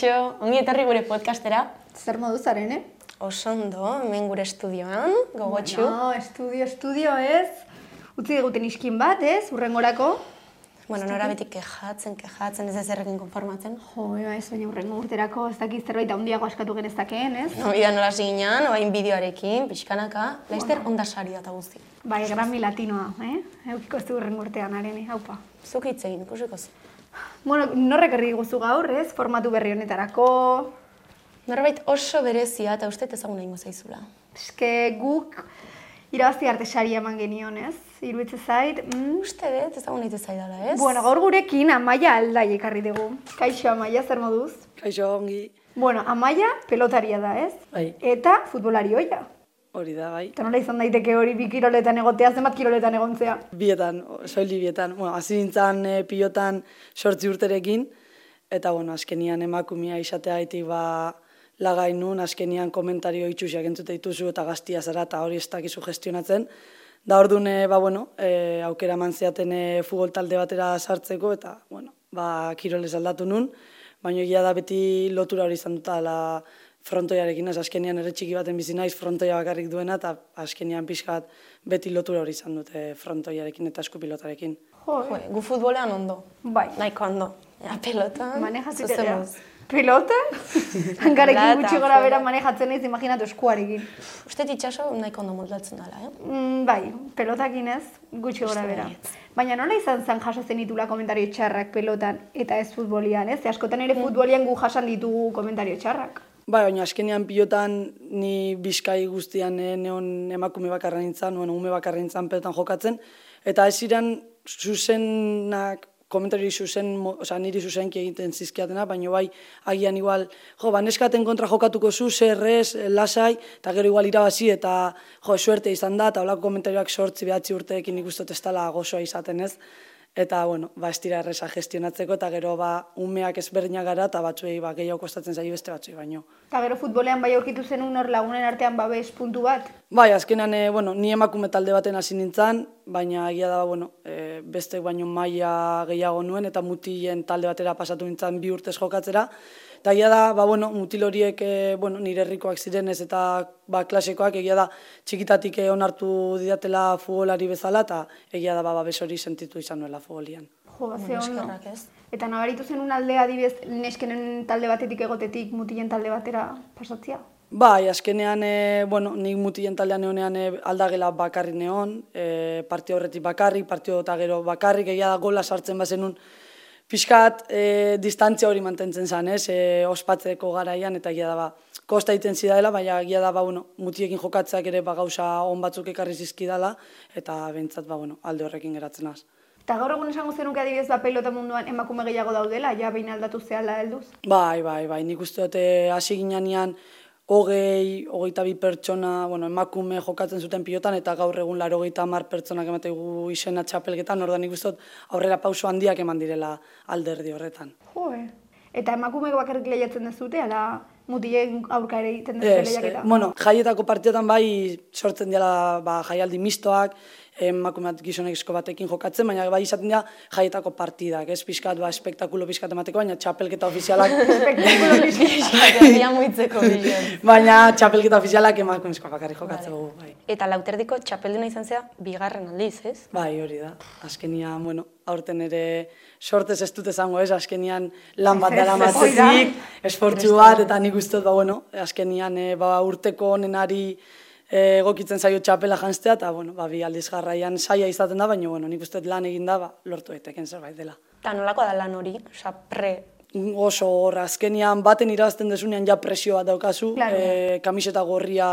Kaixo! Ongi etorri gure podcastera. Zer modu zaren, eh? Osondo, hemen gure estudioan, gogotxu. No, estudio, estudio ez. Utzi diguten iskin bat, ez? Urrengorako. Bueno, nora beti kejatzen, kejatzen, ez ezerrekin konformatzen. Jo, eba, ez baina urrengo urterako ez dakiz zerbait handiago askatu genezakeen, ez? No, bida nola ziginan, oain bideoarekin, pixkanaka, laizter onda sari eta guzti. Bai, grami latinoa, eh? Eukiko ez du urrengo urtean, areni, haupa. Zuk hitz egin, ikusiko zu. Bueno, norrek erri guzu gaur, ez? Formatu berri honetarako. Norbait oso berezia eta uste ezaguna ingo zaizula. Eske guk irabazi arte sari eman genion, ez? Iruitze zait. Mm. Uste dut, ezaguna ite zaidala, ez? Bueno, gaur gurekin Amaia aldai ekarri dugu. Kaixo Amaia, zer moduz? Kaixo ongi. Bueno, Amaia pelotaria da, ez? Bai. Eta futbolari hoia. Hori da, bai. Eta nola izan daiteke hori bi kiroletan egotea, zenbat kiroletan egontzea? Bietan, soili bietan. Bueno, hasi nintzen e, pilotan sortzi urterekin, eta bueno, azkenian emakumia izatea haitik ba lagai nun, azkenian komentario itxusiak entzute dituzu eta gaztia zara eta hori ez dakizu gestionatzen. Da orduan, e, ba, bueno, e, aukera eman zeaten e, futbol talde batera sartzeko, eta, bueno, ba, kirolez aldatu nun, baina egia da beti lotura hori izan duta, la frontoiarekin, ez azkenian ere txiki baten bizi naiz frontoia bakarrik duena, eta azkenian pixkat beti lotura hori izan dute frontoiarekin eta eskupilotarekin. Jo, Jo, gu futbolean ondo. Bai. Nahiko ondo. Ja, pelotan. Manejatzen. Pelota? Hankarekin Pelota, gutxi gora bera manejatzen naiz, imaginatu eskuarekin. Uste itxaso nahiko ondo moldatzen dela, eh? Mm, bai, pelotakin ez, gutxi gora bera. Baina nola izan zen jaso zenitula komentario txarrak pelotan eta ez futbolian, ez? Askotan Mm. ere futbolian gu jasan ditugu komentario txarrak. Bai, baina azkenean pilotan ni bizkai guztian eh, neon emakume bakarra nintzen, nuen ume bakarra nintzen pelotan jokatzen, eta ez ziren zuzenak komentari zuzen, osea, niri zuzenki egiten zizkiatena, baina bai, agian igual, jo, ba, neskaten kontra jokatuko zu, zerrez, lasai, eta gero igual irabazi, eta jo, suerte izan da, eta holako komentarioak sortzi behatzi urteekin dut ez dela gozoa izaten ez. Eta, bueno, ba, ez dira erresa gestionatzeko, eta gero, ba, umeak ezberdinak gara, eta batzuei, ba, gehiago kostatzen zaio beste batzuei baino. Eta gero futbolean bai aurkitu zenun hor lagunen artean babes puntu bat. Bai, azkenan, e, bueno, ni emakume talde baten hasi nintzen, baina egia da, bueno, e, beste baino maila gehiago nuen, eta mutilen talde batera pasatu nintzen bi urtez jokatzera. Eta egia da, ba, bueno, mutil horiek, e, bueno, nire herrikoak zirenez eta ba, klasekoak, egia da, txikitatik e, onartu didatela futbolari bezala, eta egia da, ba, babes hori sentitu izan nuela futbolian. Jo, ba, ze ondo. Eta nabaritu zenun aldea adibidez neskenen talde batetik egotetik mutilen talde batera pasatzea? Bai, azkenean, e, bueno, nik mutilen taldean egonean e, aldagela bakarrik neon, e, partio horretik bakarrik, partio eta gero bakarrik, egia da gola sartzen bazenun, pixkat e, distantzia hori mantentzen zen, ez, e, ospatzeko garaian, eta egia da, ba, kosta egiten zidala, baina egia da, ba, bueno, mutiekin jokatzeak ere ba, gauza on batzuk ekarri zizkidala, eta bentsat, ba, bueno, alde horrekin geratzen az. Eta gaur egun esango zenuke adibidez ba pelota munduan emakume gehiago daudela, ja behin aldatu zehala helduz. Bai, bai, bai, nik uste dute hasi ginean hogei, hogeita bi pertsona, bueno, emakume jokatzen zuten pilotan, eta gaur egun laro hogeita hamar pertsonak emategu izena nik uste dut aurrera pauso handiak eman direla alderdi horretan. Jo. Eta emakumeek bakarrik lehiatzen dezute, ala mutilen aurka ere egiten Ez, eh, bueno, jaietako partiotan bai sortzen dela ba, jaialdi mistoak, emakume bat gizonezko batekin jokatzen, baina bai izaten dira jaietako partidak, ez pixkat, ba, espektakulo pixkat emateko, baina txapelketa ofizialak Espektakulo pixka. Herria muitzeko bilen. Baina txapelketa ofizialak emakumezko bakarrik jokatzeko, bai. Eta lauterdiko txapelduna izan zea bigarren aldiz, ez? Bai, hori da. Azkenian, bueno, aurten ere sortez ez dut esango ez, azkenian lan bat dara ez, matzetik, esportzu bat, eta nik uste ba, bueno, azkenian e, ba, urteko onenari e, egokitzen zaio txapela jantztea, eta, bueno, ba, bi aldiz jarraian saia izaten da, baina, bueno, nik uste lan egin da, ba, lortu eteken zerbait dela. Eta nolako da lan hori, osea, pre, oso hor, azkenian baten irabazten desunean ja presio bat daukazu, Claro. e, kamiseta gorria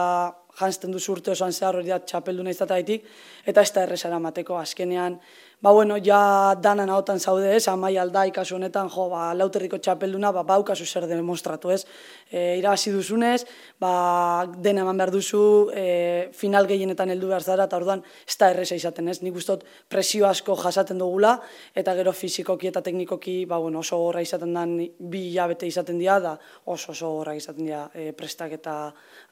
jantzten duzu urte osoan zehar hori da txapelduna izataitik, eta ez da errezara mateko, azkenean, ba bueno, ja danan ahotan zaude ez, amai alda ikasu honetan, jo, ba, lauterriko txapelduna, ba, baukazu zer demostratu ez, e, irabazi duzunez, ba, dena eman behar duzu, e, final gehienetan heldu behar zara, eta orduan ez da erreza izaten ez, nik uste dut presio asko jasaten dugula, eta gero fizikoki eta teknikoki, ba, bueno, oso gorra izaten da, bi hilabete izaten dira, da oso oso gorra izaten dira e, prestak eta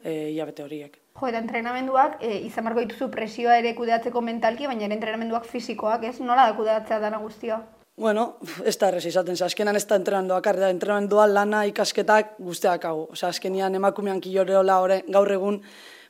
e, hilabete horiek. Jo, eta entrenamenduak, e, izan barko dituzu presioa ere kudeatzeko mentalki, baina ere entrenamenduak fisikoak, ez? Nola da kudeatzea dana guztia? Bueno, ez da errez izaten, azkenan ez da entrenamendu akarri da, entrenamendua lana ikasketak guzteak hau. Osa, azkenian emakumean kiloreola ore, gaur egun,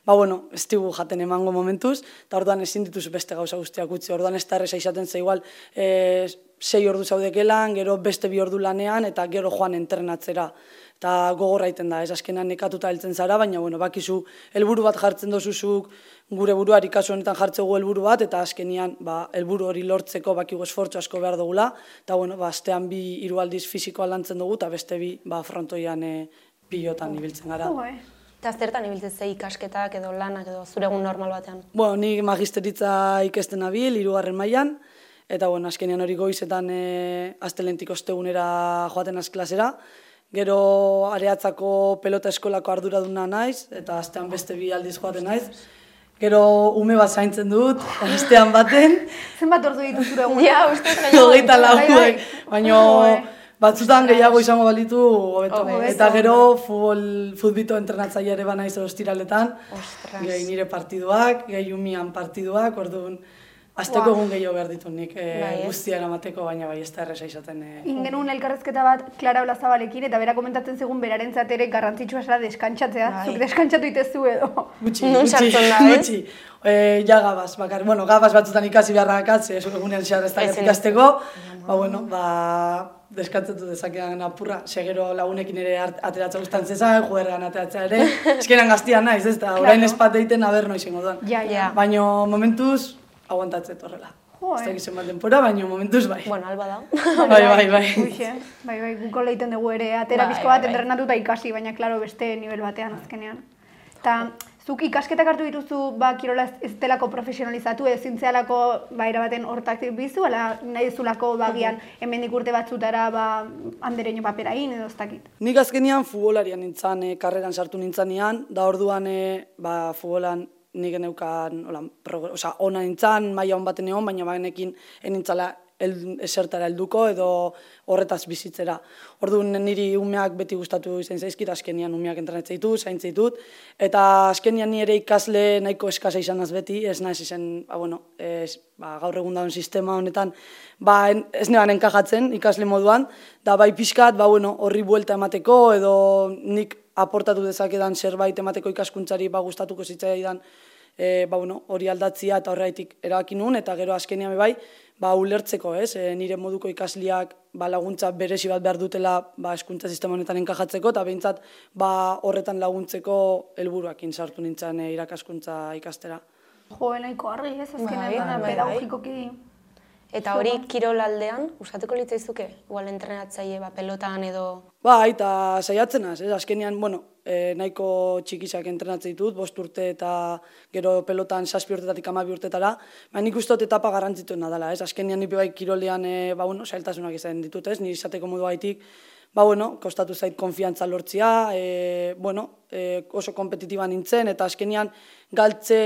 ba bueno, ez digu jaten emango momentuz, eta orduan ezin dituzu beste gauza guztiak utzi, orduan ez da erreza izaten ze igual, e, sei ordu zaudekelan, gero beste bi ordu lanean, eta gero joan entrenatzera. Eta gogorra iten da, ez azkenan nekatuta heltzen zara, baina bueno, bakizu helburu bat jartzen dozuzuk, gure buruari kasu honetan jartzegu helburu bat eta azkenian ba helburu hori lortzeko bakigu esfortzu asko behar dugula eta bueno ba astean bi hiru aldiz fisikoa lantzen dugu eta beste bi ba frontoian e, pilotan ibiltzen gara. Eta zertan ibiltzen ze ikasketak edo lanak edo zure egun normal batean? Bueno, ni magisteritza ikesten nabil, hirugarren mailan eta bueno, azkenean hori goizetan e, astelentik ostegunera joaten az klasera. Gero areatzako pelota eskolako arduraduna naiz eta astean beste bi aldiz joaten naiz. Gero ume bat zaintzen dut, astean baten. Zenbat ordu ditu zure egun? Ja, uste Hogeita lau, Bai, bai. baina batzutan gehiago izango balitu hobeto. Eta gero futbol futbito entrenatzaile ere bana izo ostiraletan. Ostras. Gehi nire partiduak, gehi umian partiduak, orduan Azteko egun gehiago behar ditut nik e, Bai, guztia eramateko, baina bai ez da erresa izaten. E, Ingenuen elkarrezketa bat Clara Olazabalekin eta bera komentatzen zegun berarentzat ere garrantzitsua zela deskantzatzea. Bai. Zuk deskantzatu itezu edo. Gutxi, gutxi, ez? gutxi. E, ja gabaz, bakar, bueno, gabaz batzutan ikasi beharra akatze, ez egunean xar ez da ikasteko, ba, bueno, ba, deskantzatu dezakean apurra, segero lagunekin ere ateratzen guztan zezan, juergan ateratzea ere, eskenan gaztian naiz, ez da, orain Claro. espat deiten aber noiz ingo duan. Ja. Ja. Baina momentuz, aguantatzet horrela. Jo, Ez eh. da zenbat denpora, baina momentuz bai. Bueno, alba da. Bai, bai, bai. Uixe, bai, bai, guko leiten dugu ere, atera Bai, bizko bat bai, bai. entrenatuta ikasi, baina, klaro, beste nivel batean azkenean. Eta, zuk ikasketak hartu dituzu, ba, kirola ez- ez delako profesionalizatu, ezin zehalako, ba, baten hortak bizu, ala nahi duzulako, bagian, hemendik urte batzutara, ba, andereño paperain, edo ez dakit. Nik azkenian futbolarian nintzen, e, karreran sartu nintzanean, da orduan e, ba, futbolan nik geneukan, hola, osea, ona nintzen, maila hon baten egon, baina bagenekin enintzala el, esertara helduko edo horretaz bizitzera. Orduan niri umeak beti gustatu izan zaizkit, azkenian umeak entrenatzen ditut, zaintzen ditut, eta azkenian ni ere ikasle nahiko eskasa izanaz beti, ez naiz izan, ba, bueno, ez, ba, gaur egun dauen sistema honetan, ba, en, ez neban enkajatzen ikasle moduan, da bai pixkat, ba, bueno, horri buelta emateko, edo nik aportatu dezakedan zerbait emateko ikaskuntzari ba, gustatuko zitzaidan, e, ba, bueno, hori aldatzia eta horreitik erabaki nuen, eta gero azkenian bai, ba, ulertzeko, ez, e, nire moduko ikasliak ba, laguntza berezi bat behar dutela ba, eskuntza sistema honetan enkajatzeko, eta behintzat ba, horretan laguntzeko helburuakin sartu nintzen e, irakaskuntza ikastera. Jo, nahiko argi, ez, azkenean, Bai, bai, bai. pedagogikoki. Eta hori kirol aldean, gustatuko litzaizuke? Igual entrenatzaile ba, pelotan edo... Ba, eta saiatzen az, ez? Azkenean, bueno, e, nahiko txikisak entrenatzen ditut, bost urte eta gero pelotan saspi urtetatik amabi urtetara, baina nik uste dut etapa garrantzituena dela, ez? Azkenean nipi bai kirolean, e, ba, bueno, sailtasunak izan ditut, ez? Nire izateko modu gaitik, ba, bueno, kostatu zait konfiantza lortzia, e, bueno, e, oso kompetitiba nintzen, eta azkenean galtze,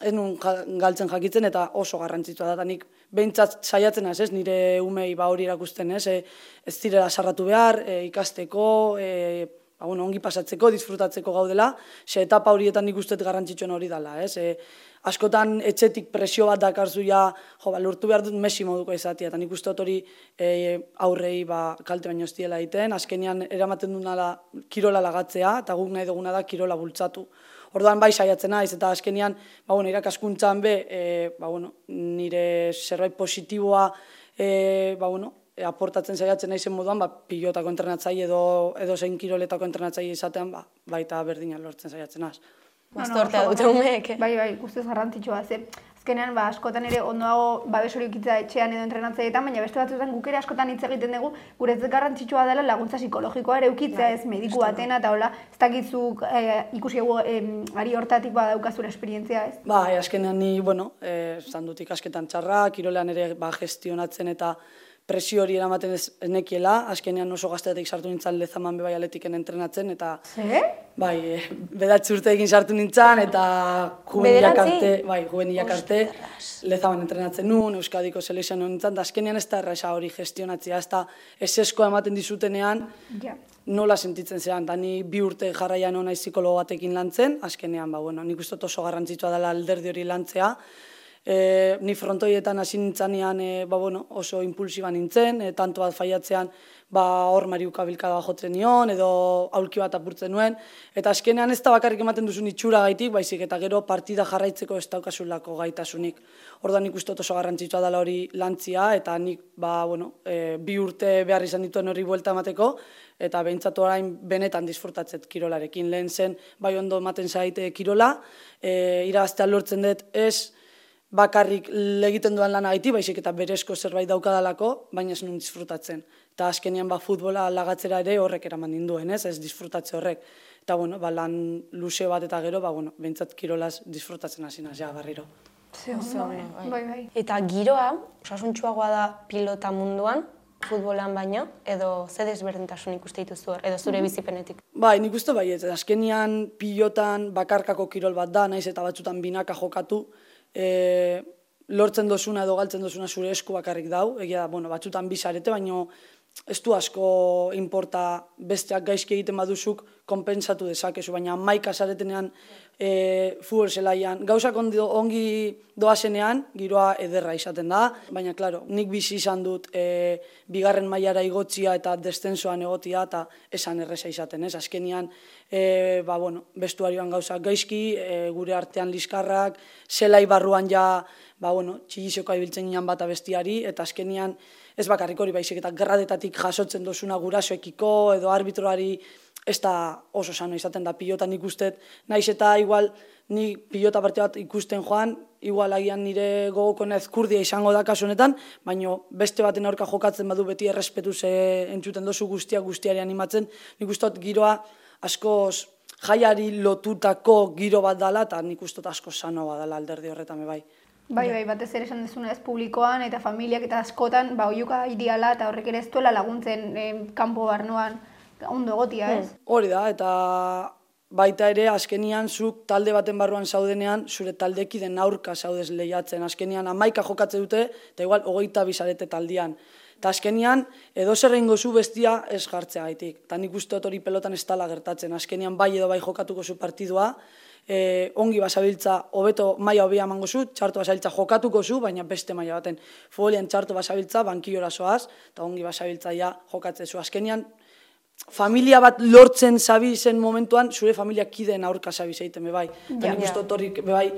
ez nun galtzen jakitzen, eta oso garrantzitsua da, eta nik behintzat saiatzen ez, nire umei ba hori erakusten, ez, e, ez direla sarratu behar, e, ikasteko, e, ba, bueno, ongi pasatzeko, disfrutatzeko gaudela, ze etapa horietan nik uste dut garrantzitsuen hori dela, ez, e, askotan etxetik presio bat dakarzu ja, jo, ba, lortu behar dut Messi moduko izatea, eta nik uste hori e, aurrei ba, kalte baino ez egiten, azkenean eramaten duna kirola lagatzea, eta guk nahi duguna da kirola bultzatu. Orduan bai saiatzen naiz eta azkenean, ba bueno, irakaskuntzan be, e, ba bueno, nire zerbait positiboa e, ba bueno, e, aportatzen saiatzen naizen moduan, ba pilotako entrenatzaile edo edo zein kiroletako entrenatzaile izatean, ba baita berdina lortzen saiatzen naiz. Bastortea oso dute ondo. umeek? Bai, bai, guztiz garrantzitsua, ze azkenean, ba, askotan ere ondoago babes hori ukitza etxean edo entrenatzaietan, baina beste batzuetan guk ere askotan hitz egiten dugu, gure ez garrantzitsua dela laguntza psikologikoa ere ukitzea, ez mediku batena, eta hola, ez dakizuk eh, ikusi egu eh, ari hortatik badaukazura esperientzia, ez? Ba, e, azkenean ni, bueno, eh izan dut ikasketan txarra, kirolean ere ba gestionatzen eta presio hori eramaten ez, nekiela, azkenean oso gazteatik sartu nintzen lezaman bebai aletiken entrenatzen, eta Ze? Bai, e, bedatzi urteekin sartu nintzen, eta juvenilak arte, bai, juvenilak arte, lezaban entrenatzen nuen, Euskadiko selekzioan nintzen, da azkenean ez da erraza hori gestionatzea, ez da eseskoa ematen dizutenean, Ja. nola sentitzen zean, da ni bi urte jarraian hona psikologo batekin lantzen, azkenean, ba, bueno, nik uste oso garrantzitsua dela alderdi hori lantzea, E, ni frontoietan hasi nintzanean e, ba, bueno, oso impulsiba nintzen, e, tanto bat faiatzean ba, hor mariuka bilkada jotzen nion, edo aulki bat apurtzen nuen, eta azkenean ez da bakarrik ematen duzun itxura gaitik, baizik eta gero partida jarraitzeko ez daukasulako gaitasunik. Orda nik uste oso garrantzitsua dela hori lantzia, eta nik ba, bueno, e, bi urte behar izan dituen hori buelta emateko, eta behintzatu orain benetan disfrutatzet kirolarekin. Lehen zen, bai ondo ematen zaite kirola, e, irabaztea lortzen dut ez, bakarrik legiten duan lan gaiti, baizik eta berezko zerbait daukadalako, baina ez nun disfrutatzen. Eta azkenian ba futbola lagatzera ere horrek eraman dinduen, ez, ez disfrutatze horrek. Eta bueno, ba, lan luze bat eta gero, ba, bueno, bentsat kirolaz disfrutatzen hasi ja, barriro. bai, bai, bai. Eta giroa, osasuntxuagoa da pilota munduan, futbolan baino, edo ze desberdintasun ikuste dituzu edo zure mm bizipenetik? Bai, nik uste bai, ez, azkenian pilotan bakarkako kirol bat da, naiz eta batzutan binaka jokatu, e, lortzen dozuna edo galtzen dozuna zure esku bakarrik dau, egia da, bueno, batzutan bizarete, baino ez du asko inporta besteak gaizki egiten baduzuk konpensatu dezakezu, baina maika zaretenean e, futbol zelaian, gauzak ongi doazenean, giroa ederra izaten da, baina, klaro, nik bizi izan dut e, bigarren mailara igotzia eta destensoan egotia eta esan erresa izaten, ez? Azkenian, e, ba, bueno, bestuarioan gauzak gaizki, e, gure artean liskarrak, zelai barruan ja, ba, bueno, txilizioka ibiltzen ginen bat bestiari, eta azkenian, ez bakarrik hori baizik, eta gerradetatik jasotzen dozuna gurasoekiko, edo arbitroari, ez da oso sano izaten da pilotan ikustet, naiz eta igual ni pilota parte bat ikusten joan, igual agian nire gogoko nez kurdia izango da kasu honetan, baino beste baten aurka jokatzen badu beti errespetu ze entzuten dozu guztia guztiari animatzen, nik ustot giroa askoz jaiari lotutako giro bat dala, eta nik ustot asko sano badala alderdi horretan bai. Bai, bai, batez ere esan dezuna ez publikoan eta familiak eta askotan, ba, oiuka ideala eta horrek ere ez duela laguntzen eh, kanpo barnoan ondo egotia, ez? Hmm. Hori da, eta baita ere, azkenian, zuk talde baten barruan zaudenean, zure taldeki den aurka zaudez lehiatzen. Azkenian, amaika jokatze dute, eta igual, hogeita bizarete taldian. Eta azkenian, edo zer zu bestia ez jartzea gaitik. Eta nik uste hori pelotan ez tala gertatzen. Azkenian, bai edo bai jokatuko zu partidua, e, ongi basabiltza, hobeto maila hobia emango zu, txarto basabiltza jokatuko zu, baina beste maila baten. Folian txarto basabiltza, bankiora soaz, eta ongi basabiltza ja jokatze zu. Azkenian, familia bat lortzen zabi zen momentuan, zure familia kideen aurka zabi zeiten, bebai. Eta nik ustot bebai,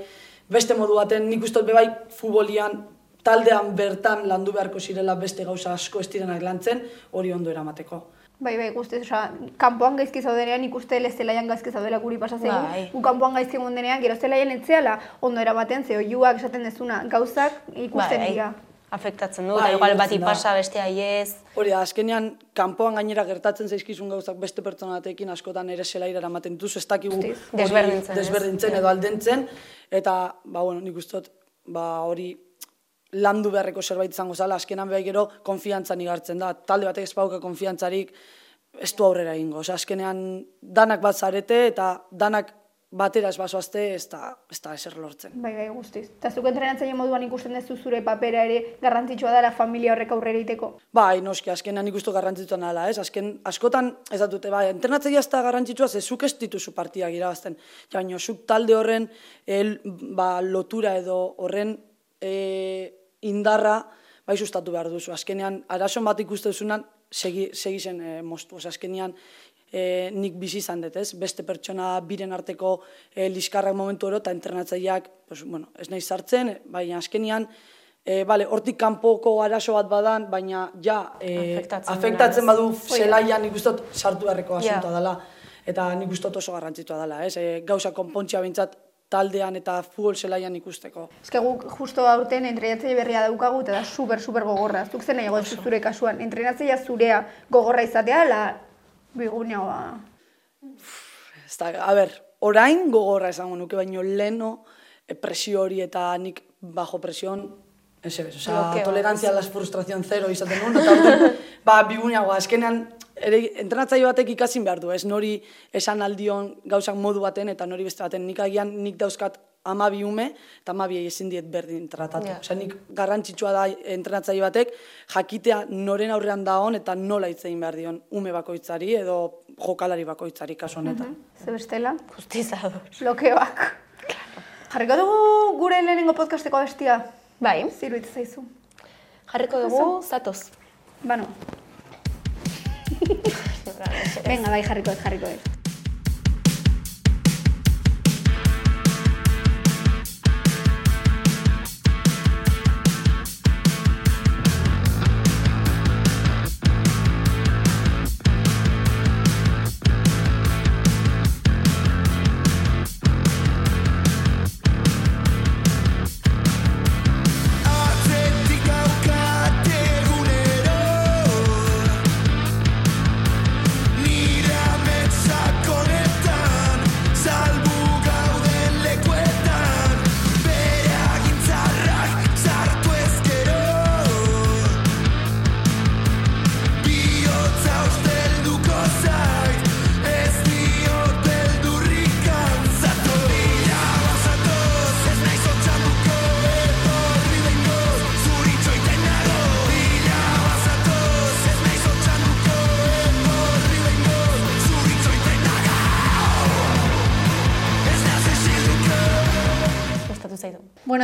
beste modu baten, nik ustot bebai, futbolian, taldean bertan landu beharko zirela beste gauza asko ez direnak lantzen, hori ondo eramateko. Bai, bai, guztiz, oza, kanpoan gaizki zaudenean ikuste zelaian gaizki zaudela guri pasatzen. Bai. Gu kanpoan gaizki denean, gero zelaian etzeala ondo eramaten, ze oiuak esaten dezuna gauzak ikusten bai. dira afektatzen du, bai, igual bati pasa beste aiez. Hori, azkenean, kanpoan gainera gertatzen zaizkizun gauzak beste pertsona batekin askotan ere zelaira eramaten duzu, ez dakigu desberdintzen, desberdintzen edo aldentzen, eta, ba, bueno, nik ustot, ba, hori landu beharreko zerbait izango zala, azkenan behar gero konfiantzan igartzen da, talde batek ez pauka konfiantzarik, ez du aurrera ingo, azkenean danak bat zarete eta danak batera ez basoazte ez da, ez da eser lortzen. Bai, bai, guztiz. Eta zuk entrenatzaile moduan ikusten duzu zure papera ere garrantzitsua dara familia horrek aurrera iteko? Bai, noski, azkenean ikustu garrantzitsua nala, ez? Azken, askotan, ez dute, bai, entrenatzaile ez da garrantzitsua, ze zuk ez dituzu partiak irabazten. Jaino, zuk talde horren el, ba, lotura edo horren e, indarra, bai, sustatu behar duzu. Azkenean, arason bat ikusten duzunan, segi, segi zen e, moztu. azkenean, e, nik bizi izan dut, ez? Beste pertsona biren arteko e, liskarrak momentu oro, eta entrenatzaileak, pues, bueno, ez nahi sartzen, baina azkenian, e, bale, hortik kanpoko arazo bat badan, baina ja, e, afektatzen, badu zelaian nik ustot sartu beharreko asuntoa dela. Eta nik ustot oso garrantzitua dela, ez? E, gauza konpontzia bintzat taldean eta futbol zelaian ikusteko. Ez guk justo aurten entrenatzaile berria daukagu eta da super, super gogorra. Zuk zen nahi zure kasuan, entrenatzailea zurea gogorra izatea, la Bigunia ba. a ber, orain gogorra esango nuke, baino leno eh, presio hori eta nik bajo presión, ese bez, oza, tolerantzia las frustración zero izaten nuen, eta ba, bigunia azkenean, ere, entrenatzaio batek ikasin behar du, ez nori esan aldion gauzak modu baten, eta nori beste baten, nik agian nik dauzkat amabi ume, eta amabi ezin diet berdin tratatu. Yeah. Osa, nik garrantzitsua da entrenatzaile batek, jakitea noren aurrean da hon, eta nola itzein behar dion ume bakoitzari, edo jokalari bakoitzari kasu honetan. Mm -hmm. Zer bestela? Justizador. Blokeoak. Jarriko dugu gure lehenengo podcasteko bestia. Bai, Ziruditz zaizu. jarriko dugu zatoz. Bano, venga, bai, jarriko ez, jarriko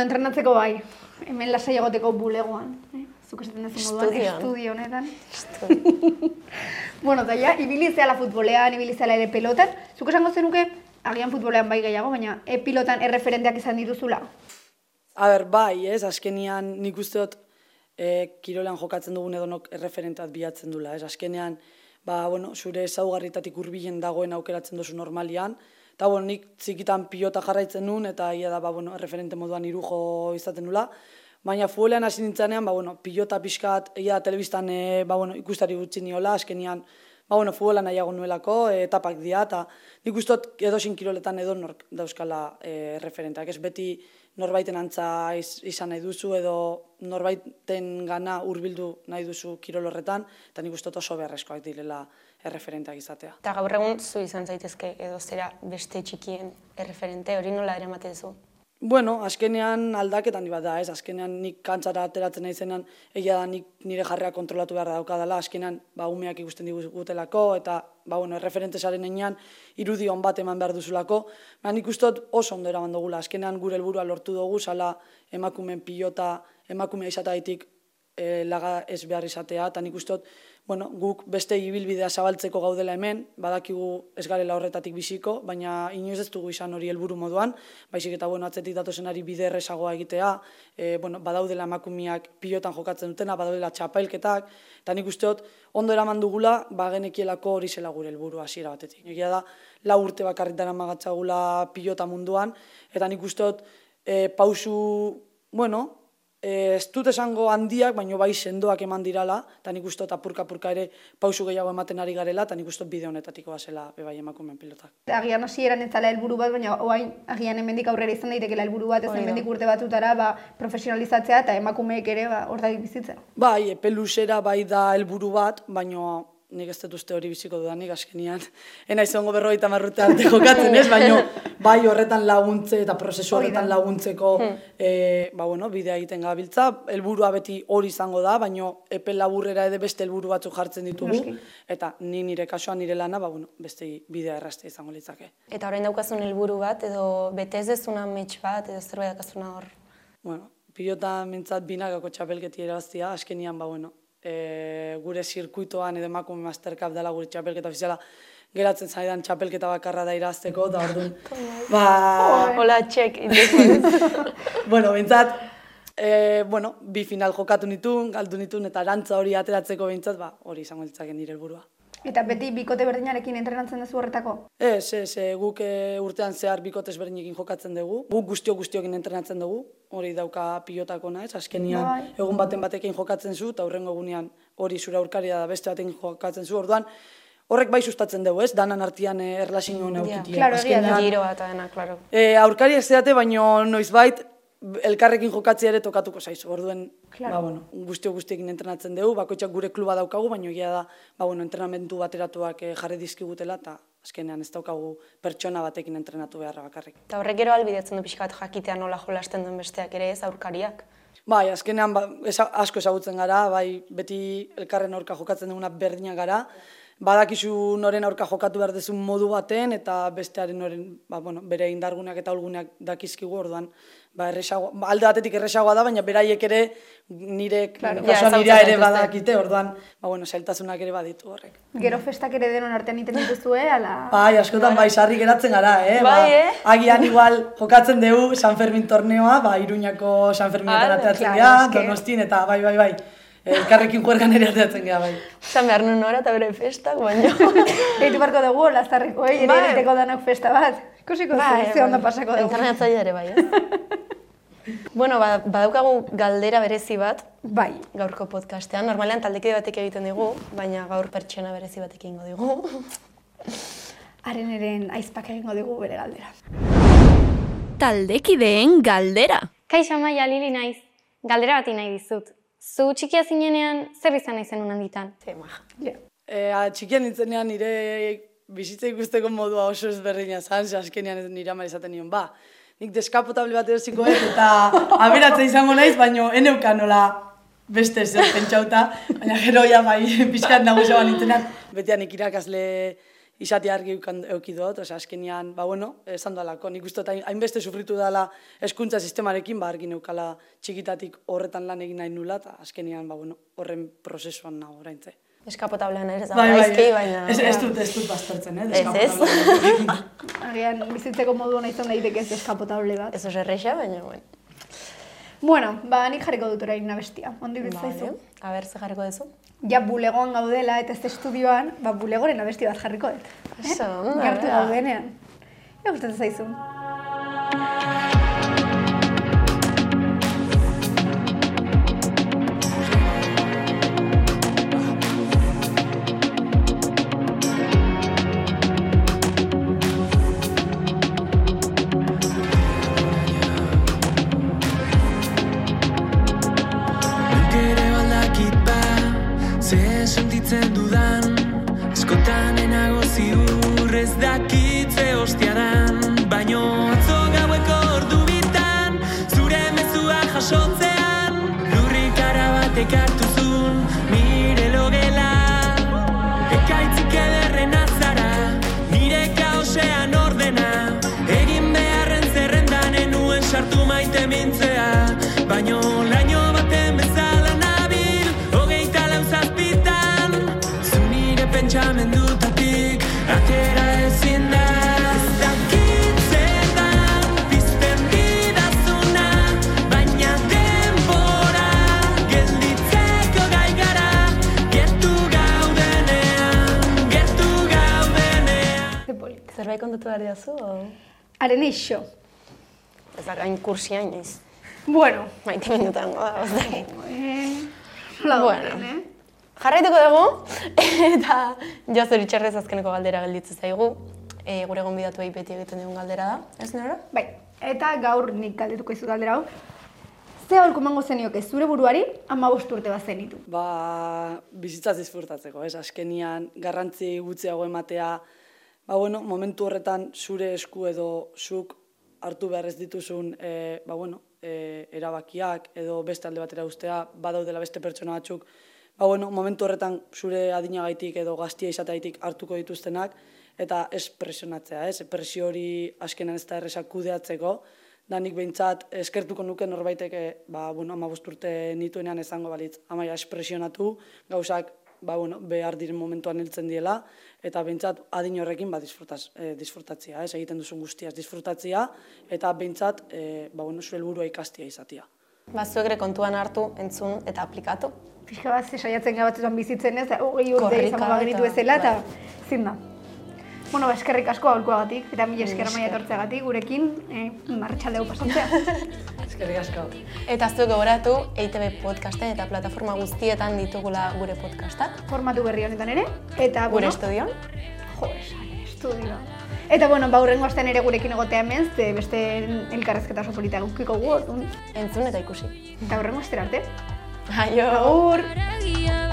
Bueno, entrenatzeko bai. Hemen lasai egoteko bulegoan. Eh? Zuk esaten duzu moduan, estudio honetan. bueno, eta ja, ibili zehala futbolean, ibili zehala ere pelotan. Zuk esango zenuke, agian futbolean bai gehiago, baina e pilotan erreferenteak izan dituzula. A ber, bai, ez, azkenean nik uste dut e, kirolean jokatzen dugun edonok erreferentat bilatzen dula, ez, azkenean, ba, bueno, zure ezaugarritatik hurbilen dagoen aukeratzen duzu normalian, eta, bueno, nik txikitan pilota jarraitzen nun, eta ia da, ba, bueno, erreferente moduan irujo izaten nula, baina futbolean hasi nintzenean, ba, bueno, pilota pixkat, ia telebistan, e, ba, bueno, ikustari gutxi niola, azkenean, ba, bueno, futbola nahiago nuelako, e, etapak dira, eta nik uste dut edozein kiroletan edo nork dauzkala e, referenteak. Ez beti norbaiten antza iz, izan nahi duzu edo norbaiten gana hurbildu nahi duzu kirol horretan, eta nik uste oso beharrezkoak direla erreferenteak izatea. Eta gaur egun zu izan zaitezke edo zera beste txikien erreferente, hori nola eramaten zu? Bueno, azkenean aldaketan bat da, ez? Azkenean nik kantzara ateratzen nahi zenan, egia da nik nire jarrea kontrolatu behar daukadala, azkenean ba, umeak ikusten digutelako, eta ba, bueno, erreferente zaren enean, irudi hon bat eman behar duzulako. Ba, nik uste dut oso ondo eraman dugula, azkenean gure helburua lortu dugu, zala emakumeen pilota, emakumea izataitik e, laga ez behar izatea, eta nik uste dut, bueno, guk beste ibilbidea zabaltzeko gaudela hemen, badakigu ez garela horretatik biziko, baina inoiz ez dugu izan hori helburu moduan, baizik eta bueno, atzetik datozenari bide errezagoa egitea, e, bueno, badaudela emakumiak pilotan jokatzen dutena, badaudela txapailketak, eta nik uste dut, ondo eraman dugula, ba genekielako hori zela gure helburu hasiera batetik. Egia da, lau urte bakarritan amagatzagula pilota munduan, eta nik uste dut, e, pausu, bueno, ez dut esango handiak, baino bai sendoak eman dirala, eta nik uste apurka-apurka ere pausu gehiago ematen ari garela, eta nik uste bide honetatiko bazela bebai emakumeen pilotak. Agian hasieran ez zala helburu bat, baina oain agian hemendik aurrera izan daitekeela helburu bat, ez hemendik urte batutara ba, profesionalizatzea eta emakumeek ere ba, hortatik bizitzea. Bai, epe luzera bai da helburu bat, baino nik ez dut uste hori biziko dudanik, azkenian, ena izango berrogeita marrute arte jokatzen ez, baino bai horretan laguntze eta prozesu horretan laguntzeko e, ba, bueno, bidea egiten gabiltza, helburua beti hori izango da, baino epe laburrera ere beste helburu batzuk jartzen ditugu, Noski. eta ni nire kasuan nire lana, ba, bueno, beste bidea errazte izango litzake. Eta orain daukazun helburu bat, edo bete ez dezuna mets bat, edo zerbait daukazuna hor. Bueno, pilota mintzat binakako txapelketi erabaztia, askenian, ba, bueno, e, gure zirkuitoan edo emakume mastercap dela gure txapelketa ofiziala, geratzen zaidan txapelketa bakarra da irazteko, eta orduan, ba, Hola, txek, bueno, bintzat, e, bueno, bi final jokatu nituen, galdu nituen, eta arantza hori ateratzeko bintzat, ba, hori izango litzake nire helburua. Eta beti bikote berdinarekin entrenatzen duzu horretako? Ez, ez, e, guk e, urtean zehar bikotez berdinekin jokatzen dugu. Guk guztio guztiokin entrenatzen dugu, hori dauka pilotako naiz, azkenian Bai. egun baten batekin jokatzen zu, eta hurrengo egunean hori zure aurkaria da beste batekin jokatzen zu, orduan horrek bai sustatzen dugu, ez, danan artian e, erlazio Ja. neukitia. Claro, egia da. Giroa eta dena, klaro. E, aurkari ez zeate, baino noizbait elkarrekin jokatzea ere tokatuko zaizu. Orduen, Claro. ba, bueno, guztio guztiekin entrenatzen dugu, bakoitzak gure kluba daukagu, baino egia da, ba, bueno, entrenamentu bateratuak eh, jarri dizkigutela, eta azkenean ez daukagu pertsona batekin entrenatu beharra bakarrik. Eta horrek gero albidetzen du pixka bat jakitea nola jolasten duen besteak ere ez aurkariak. Bai, azkenean ba, asko ezagutzen gara, bai beti elkarren aurka jokatzen duguna berdinak gara, badakizu noren aurka jokatu behar dezun modu baten, eta bestearen noren, ba, bueno, bere indarguneak eta olguneak dakizkigu orduan, ba, erresago, ba, alde batetik erresagoa da, baina beraiek ere nire, claro, Ja, nirea ere badakite, orduan, ba, bueno, zailtasunak ere baditu horrek. Gero festak ere denon artean iten dituzue, ala... Bai, askotan bai, sarri geratzen gara, eh? Bai, ba, eh? Agian igual jokatzen dugu San Fermin torneoa, ba, Iruñako San Ferminetan Ah, ateratzen claro, eske. Donostin, eta bai, bai, bai. Elkarrekin juergan ere ateratzen gara, bai. Zan behar nun nora eta bere festak, baina... Eitu barko dugu, lastarreko, eh? Ere Bai. egiteko danok festa bat. Ikusiko zu, ze ondo pasako dugu. Entrenatzaile ere bai, ez? bueno, ba, badaukagu galdera berezi bat, Bai. gaurko podcastean. Normalean taldekide batek egiten digu, baina gaur pertsona berezi batek egingo digu. Haren eren aizpak egingo digu bere galdera. Taldekideen galdera. Kaixo Maia Lili naiz. Galdera bati nahi dizut. Zu txikia zinenean zer izan nahi zenun handitan? Maja. Ja. E, a, txikian nintzenean nire bizitza ikusteko modua oso ezberdina zan, ze azkenean nire amara izaten nion, ba, nik deskapotable bat erosiko ez, eta aberatza izango naiz, baino eneukan nola beste zer pentsauta, baina gero ja bai, pixkat nagusia bat nintzenean, betian nik irakasle izate argi euki dut, osea, azkenean, ba, bueno, esan dalako, nik uste hainbeste sufritu dela eskuntza sistemarekin, ba, argi neukala txikitatik horretan lan egin nahi nula, eta azkenean, ba, bueno, horren prozesuan nago oraintze. Eskapotablean ere ez da Bai, bai, baina... Ez, ez dut, ez dut baztertzen, eh? Ez, ez. Agian bizitzeko modu hona izan daiteke ez eskapotable bat. Ez erreixa, baina, bueno. Bueno, ba, nik jarriko dut orain abestia. Ondi bitzaizu. Vale. A ber, ze jarriko duzu? Ja bulegoan gaudela eta ez estudioan, ba, bulegoren abesti bat jarriko dut. Oso, ondo, Gertu bera. gaudenean. Ja, gustatzen zaizu. Diazu, o? Haren eixo. Ez da gain kursia inoiz. Bueno. Maite minutan, goda, ez nola Bueno. eh? Jarraituko dugu, eta jo zoritxarrez azkeneko galdera gelditzen zaigu. E, gure gonbidatuei beti egiten dugun galdera da, ez nora? Bai, eta gaur nik galdetuko izu galdera hau. Ze aholku emango zenioke zure buruari ama urte bat zenitu. Ba, bizitzaz disfrutatzeko, ez? Azkenian garrantzi gutxiago ematea, ba, bueno, momentu horretan zure esku edo zuk hartu behar ez dituzun, e, ba, bueno, e, erabakiak edo beste alde batera ustea, badaudela beste pertsona batzuk, ba, bueno, momentu horretan zure adinagaitik edo gaztia izateaitik hartuko dituztenak, eta ez presionatzea, ez? Presio hori azkenan ez da erresak kudeatzeko, da nik behintzat eskertuko nuke norbaiteke, ba, bueno, ama urte nituenean ezango balitz, amaia espresionatu, gauzak, ba, bueno, behar diren momentuan hiltzen diela, eta behintzat adin horrekin ba, disfrutaz, eh, disfrutatzea, ez egiten duzun guztiaz disfrutatzea, eta behintzat, eh, ba, bueno, zure helburua ikastia izatea. Ba, zuek ere kontuan hartu, entzun eta aplikatu. Pixka bat, ze saiatzen gara batzutan bizitzen ez, hogei urte izango bagenitu bezala, eta bai. zin da. Bueno, ba, eskerrik asko aholkuagatik, eta mila esker esker. maia etortzeagatik, gurekin, eh, martxaldeu pasatzea. Eskerrik asko. Eta zuek gogoratu, EITB podcasten eta plataforma guztietan ditugula gure podcastak. Formatu berri honetan ere, eta, Gure bueno, estudioan. jo, sare, estudio. Eta, bueno, ba, hurrengo astean ere gurekin egotea hemen, ze beste elkarrezketa oso polita gukiko gu. Entzun eta ikusi. eta hurrengo astera arte. Aio! Agur!